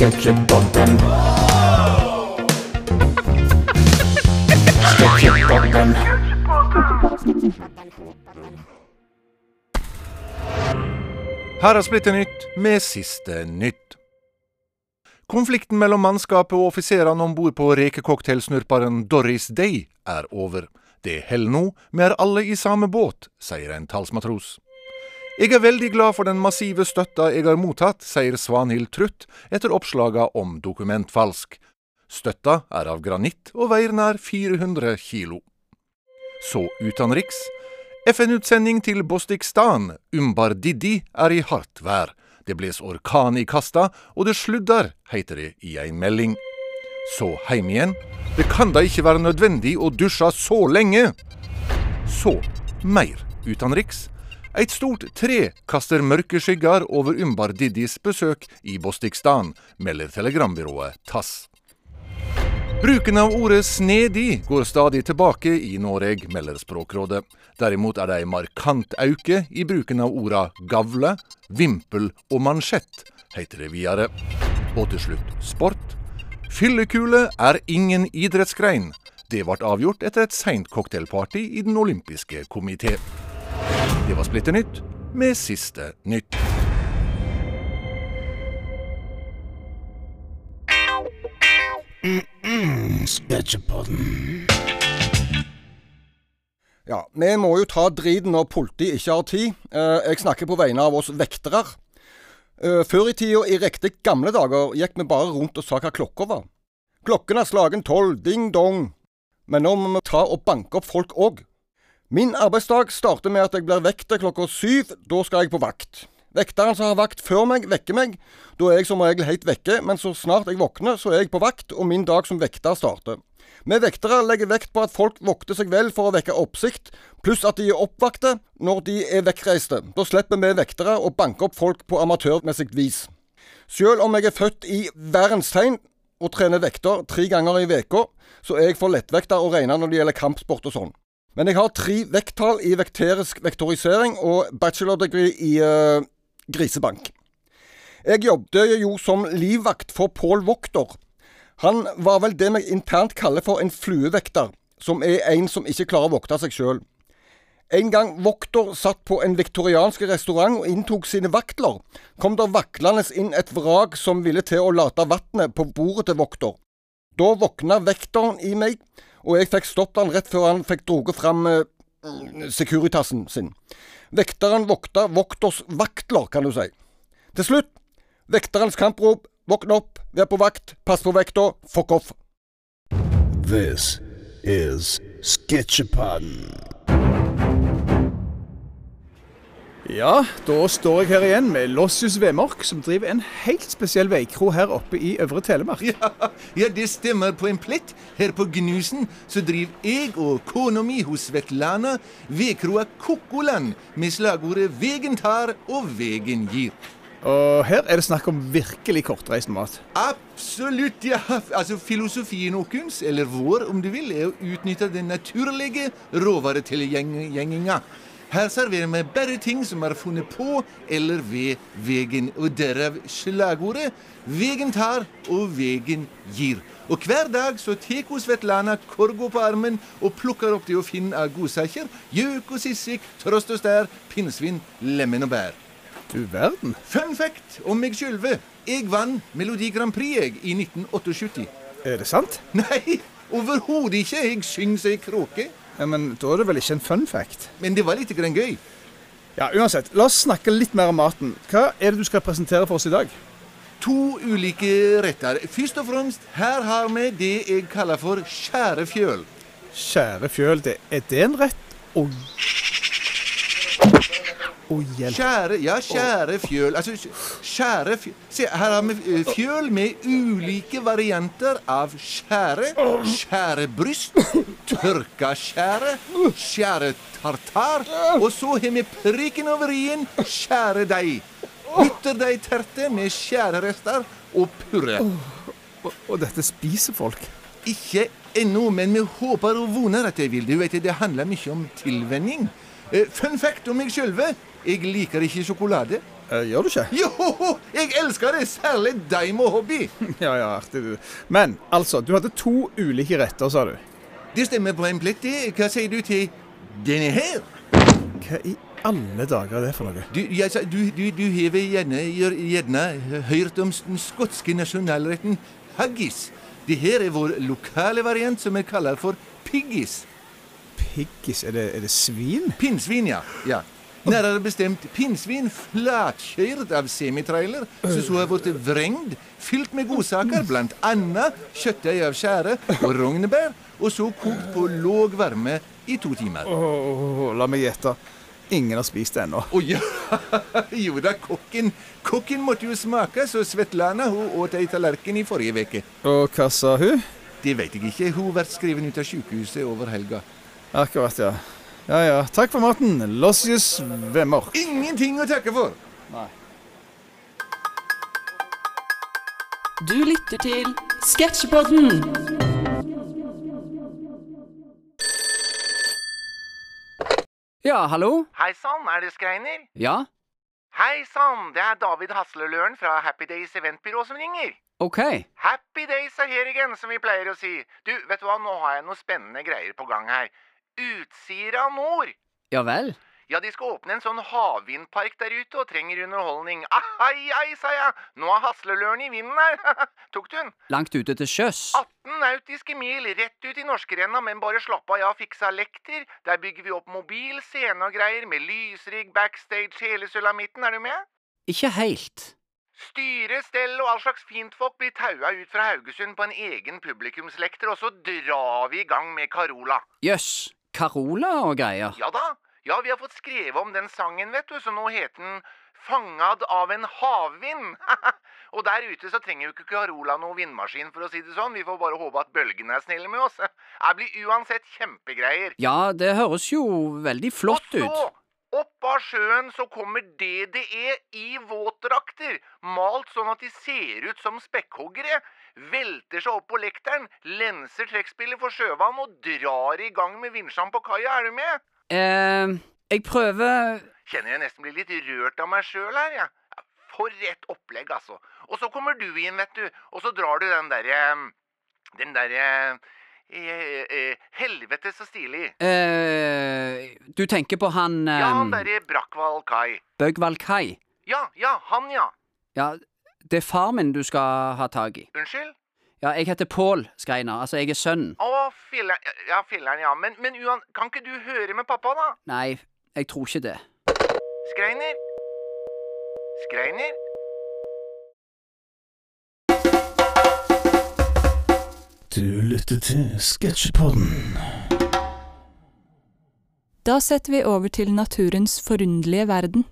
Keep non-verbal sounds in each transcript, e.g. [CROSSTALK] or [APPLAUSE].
Sketsjepodden. Sketsjepodden. Her er Splitter nytt med siste nytt. Konflikten mellom mannskapet og offiserene om bord på rekecocktailsnurperen Doris Day er over. Det holder nå, vi er alle i samme båt, sier en talsmatros. Jeg er veldig glad for den massive støtta jeg har mottatt, sier Svanhild Trutt etter oppslaga om dokumentfalsk. Støtta er av granitt og veier nær 400 kilo. Så utenriks. FN-utsending til Bostikstan, Umbar Didi, er i hardt vær. Det bles orkan i kasta, og det sludder, heter det i ei melding. Så heim igjen. Det kan da ikke være nødvendig å dusje så lenge! Så mer utenriks. Et stort tre kaster mørke skygger over Umbar Didis besøk i Bostikstan, melder telegrambyrået TASS. Bruken av ordet 'snedig' går stadig tilbake i Norge, melder Språkrådet. Derimot er det en markant auke i bruken av orda 'gavle', 'vimpel' og 'mansjett', heter det videre. Og til slutt sport. Fyllekule er ingen idrettsgrein. Det ble avgjort etter et seint cocktailparty i Den olympiske komité. Det var Splitter nytt med siste nytt. Mm, Ja, vi må jo ta driten når politiet ikke har tid. Eh, Jeg snakker på vegne av oss vektere. Eh, Før i tida, i riktig gamle dager, gikk vi bare rundt og sa hva klokka var. Klokken er slagen tolv, ding dong. Men nå må vi ta og banke opp folk òg. Min arbeidsdag starter med at jeg blir vekket klokka syv. Da skal jeg på vakt. Vekteren som har vakt før meg, vekker meg. Da er jeg som regel helt vekke, men så snart jeg våkner, så er jeg på vakt, og min dag som vekter starter. Vi vektere legger vekt på at folk vokter seg vel for å vekke oppsikt, pluss at de er oppvakte når de er vekkreiste. Da slipper vi vektere å banke opp folk på amatørmessig vis. Selv om jeg er født i verdens tegn og trener vekter tre ganger i uka, så er jeg for lettvekta å regne når det gjelder kampsport og sånn. Men jeg har tre vekttall i vekterisk vektorisering og bachelordegree i uh, grisebank. Jeg jobbet jo som livvakt for Pål Vokter. Han var vel det vi internt kaller for en fluevekter, som er en som ikke klarer å vokte seg sjøl. En gang Vokter satt på en viktoriansk restaurant og inntok sine vaktler, kom der vaklende inn et vrak som ville til å late vannet på bordet til Vokter. Da våkna vekteren i meg, og jeg fikk stoppet han rett før han fikk droget fram eh, Securitasen sin. Vekteren vokta Vokters vaktler, kan du si. Til slutt, vekterens kamprop, våkn opp, vær på vakt, pass på vekta, fuck off. This is Sketsjepodden. Ja, da står jeg her igjen med Lossius Vemork, som driver en helt spesiell veikro her oppe i Øvre Telemark. Ja, ja, det stemmer på en plett. Her på Gnusen så driver jeg og kona mi hos Svetlana vedkroa Kokkoland med slagordet 'Vegen tar og vegen gir'. Og her er det snakk om virkelig kortreist mat. Absolutt, ja. Altså Filosofien vår, eller vår om du vil, er å utnytte den naturlige råvaretilgjenginga. Her serverer vi bare ting som er funnet på eller ved vegen, og derav slagordet 'Vegen tar og vegen gir'. Og hver dag så tar Svetlana korgo på armen og plukker opp det hun finner av godsaker. Gjøk og sissik, trost og stær, pinnsvin, lemen og bær. Du verden. Fun fact om meg sjølve. Jeg vant Melodi Grand Prix jeg, i 1978. Er det sant? Nei, overhodet ikke. Jeg synger som ei kråke. Ja, Men da er det vel ikke en fun fact? Men det var litt grann gøy. Ja, uansett. La oss snakke litt mer om maten. Hva er det du skal presentere for oss i dag? To ulike retter. Først og fremst, her har vi det jeg kaller for skjærefjøl. Skjære fjøl, det, er det en rett? Å, hjelp. Skjære, ja, skjære fjøl. Altså, skjære. Se, her har vi eh, fjøl med ulike varianter av skjære. Skjærebryst, tørka skjære, skjære tartar. Og så har vi prikken over i-en, skjæredeig. Bytterdeigterte med skjærerester og purre. Og, og dette spiser folk. Ikke ennå, men vi håper og voner at de vil. det. vet, Det handler mye om tilvenning. Eh, Fun fact om meg sjølve. Jeg liker ikke sjokolade. Eh, gjør du ikke? Jo, jeg elsker det! Særlig deg med hobby. [LAUGHS] Ja, ja, artig du. Men altså, du hadde to ulike retter, sa du. Det stemmer på en det. Hva sier du til denne her? Hva i alle dager er det for noe? Du, jeg sa- du, du, du har gjerne, gjerne hørt om den skotske nasjonalretten haggis. Det her er vår lokale variant som vi kaller for piggis. Piggis? Er det, er det svin? Pinnsvin, ja. ja. Nærmere bestemt pinnsvin flatkjørt av semitrailer, som så har blitt vrengd, fylt med godsaker, blant annet kjøttdeig av skjære og rognebær, og så kokt på låg varme i to timer. Åh, la meg gjette. Ingen har spist det ennå. Å ja! [LAUGHS] Jo da, kokken. Kokken måtte jo smake, så Svetlana hun åt ei tallerken i forrige uke. Og hva sa hun? Det veit jeg ikke. Hun ble skrevet ut av sykehuset over helga. Akkurat, ja. Ja ja. Takk for maten. Lossius Vemmer. Ingenting å takke for! Du lytter til Sketsjpodden. Ja, hallo? Hei sann, er det Skreiner? Ja, Hei sann, det er David Hasleløren fra Happy Days eventbyrå som ringer. ok. Happy Days er her igjen, som vi pleier å si. Du, vet du hva, nå har jeg noen spennende greier på gang her. Utsira Nord. Ja vel? Ja, de skal åpne en sånn havvindpark der ute og trenger underholdning. Ai, ai, sa jeg. Nå er Hasleløren i vinden her. [LAUGHS] Tok du den? Langt ute til sjøs? 18 nautiske mil rett ut i norskerenna, men bare slapp av, jeg har fiksa lekter. Der bygger vi opp mobil scene og greier, med lysrigg, backstage, hele sulamitten. Er du med? Ikke helt. Styre, stell og all slags fintfolk blir taua ut fra Haugesund på en egen publikumslekter, og så drar vi i gang med Carola. Jøss. Carola og greier. Ja da, ja, vi har fått skrevet om den sangen, vet du, så nå heter den Fangad av en havvind. [LAUGHS] og der ute så trenger jo ikke Carola noe vindmaskin, for å si det sånn. Vi får bare håpe at bølgene er snille med oss. Det blir uansett kjempegreier. Ja, det høres jo veldig flott Og så, ut. Av sjøen så kommer DDE i våtdrakter, malt sånn at de ser ut som spekkhoggere. Velter seg opp på lekteren, lenser trekkspillet for sjøvann og drar i gang med vinsjene på kaia. Er du med? eh, jeg prøver Kjenner jeg nesten blir litt rørt av meg sjøl her, jeg. Ja, for et opplegg, altså. Og så kommer du inn, vet du, og så drar du den derre Den derre eh, i, Helvete så stilig. eh, Du tenker på han eh, Ja, han derre Brakval Kai. Bøgval Kai? Ja, ja, han, ja. Ja, det er far min du skal ha tak i. Unnskyld? Ja, jeg heter Pål Skreiner. Altså, jeg er sønnen. Å, filler'n. Ja, filler'n, ja. Men, men uan, kan ikke du høre med pappa, da? Nei, jeg tror ikke det. Skreiner? Skreiner? Du lytter til Sketsjepodden. Da setter vi over til naturens forunderlige verden.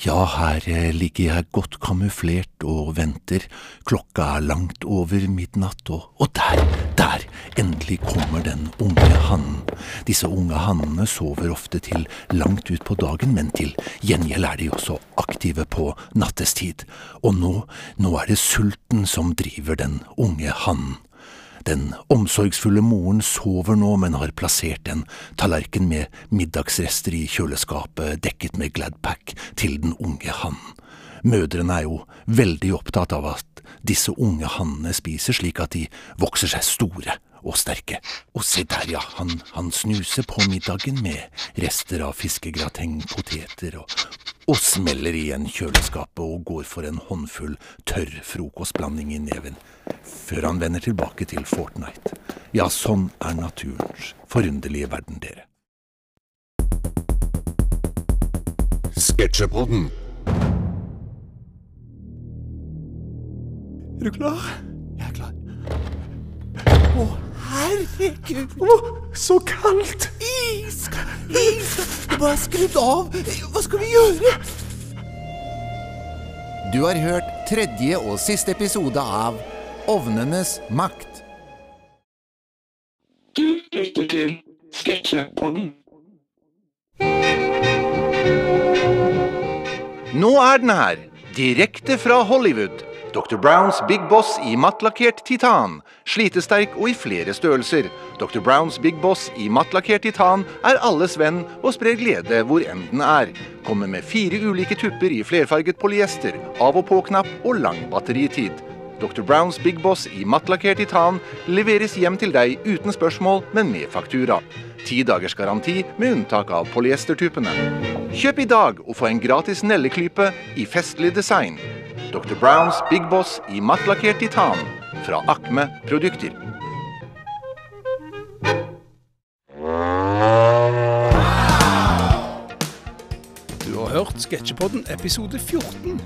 Ja, her eh, ligger jeg godt kamuflert og venter. Klokka er langt over midnatt, og, og der, der, endelig kommer den unge hannen. Disse unge hannene sover ofte til langt ut på dagen, men til gjengjeld er de også aktive på nattestid. Og nå, nå er det sulten som driver den unge hannen. Den omsorgsfulle moren sover nå, men har plassert en tallerken med middagsrester i kjøleskapet dekket med Gladpack til den unge hannen. Mødrene er jo veldig opptatt av at disse unge hannene spiser slik at de vokser seg store og sterke. Og se der, ja, han, han snuser på middagen med rester av fiskegrateng, poteter og, og smeller igjen kjøleskapet og går for en håndfull tørr frokostblanding i neven, før han vender tilbake til Fortnite. Ja, sånn er naturens forunderlige verden, dere. Sketsjepodden. Er du klar? Jeg er klar. Å, herregud. Å, så kaldt. Is. Is. Bare skrudd av. Hva skal vi gjøre? Du har hørt tredje og siste episode av Ovnenes makt. Du lytter til Sketsjepodden. Nå er den her, direkte fra Hollywood. Dr. Browns Big Boss i mattlakkert titan. Slitesterk og i flere størrelser. Dr. Browns Big Boss i mattlakkert titan er alles venn og sprer glede hvor enn den er. Kommer med fire ulike tupper i flerfarget polyester, av og lang batteritid. Dr. Browns Big Boss i mattlakkert titan leveres hjem til deg uten spørsmål, men med faktura. Ti dagers garanti med unntak av polyestertupene. Kjøp i dag og få en gratis nelleklype i festlig design. Dr. Browns Big Boss i mattlakkert titan fra Akme Produkter. Du har hørt Sketsjepodden episode 14.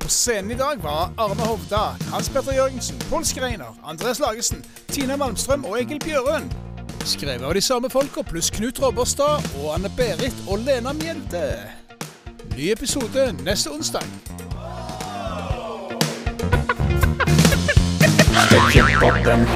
På scenen i dag var Arne Hovda, Hans Petter Jørgensen, Pål Skreiner, Andres Lagesen, Tina Malmstrøm og Egil Bjørøen. Skrevet av de samme folka pluss Knut Robberstad og Anne Berit og Lena Mjelde. Ny episode neste onsdag. Sketsjepodden.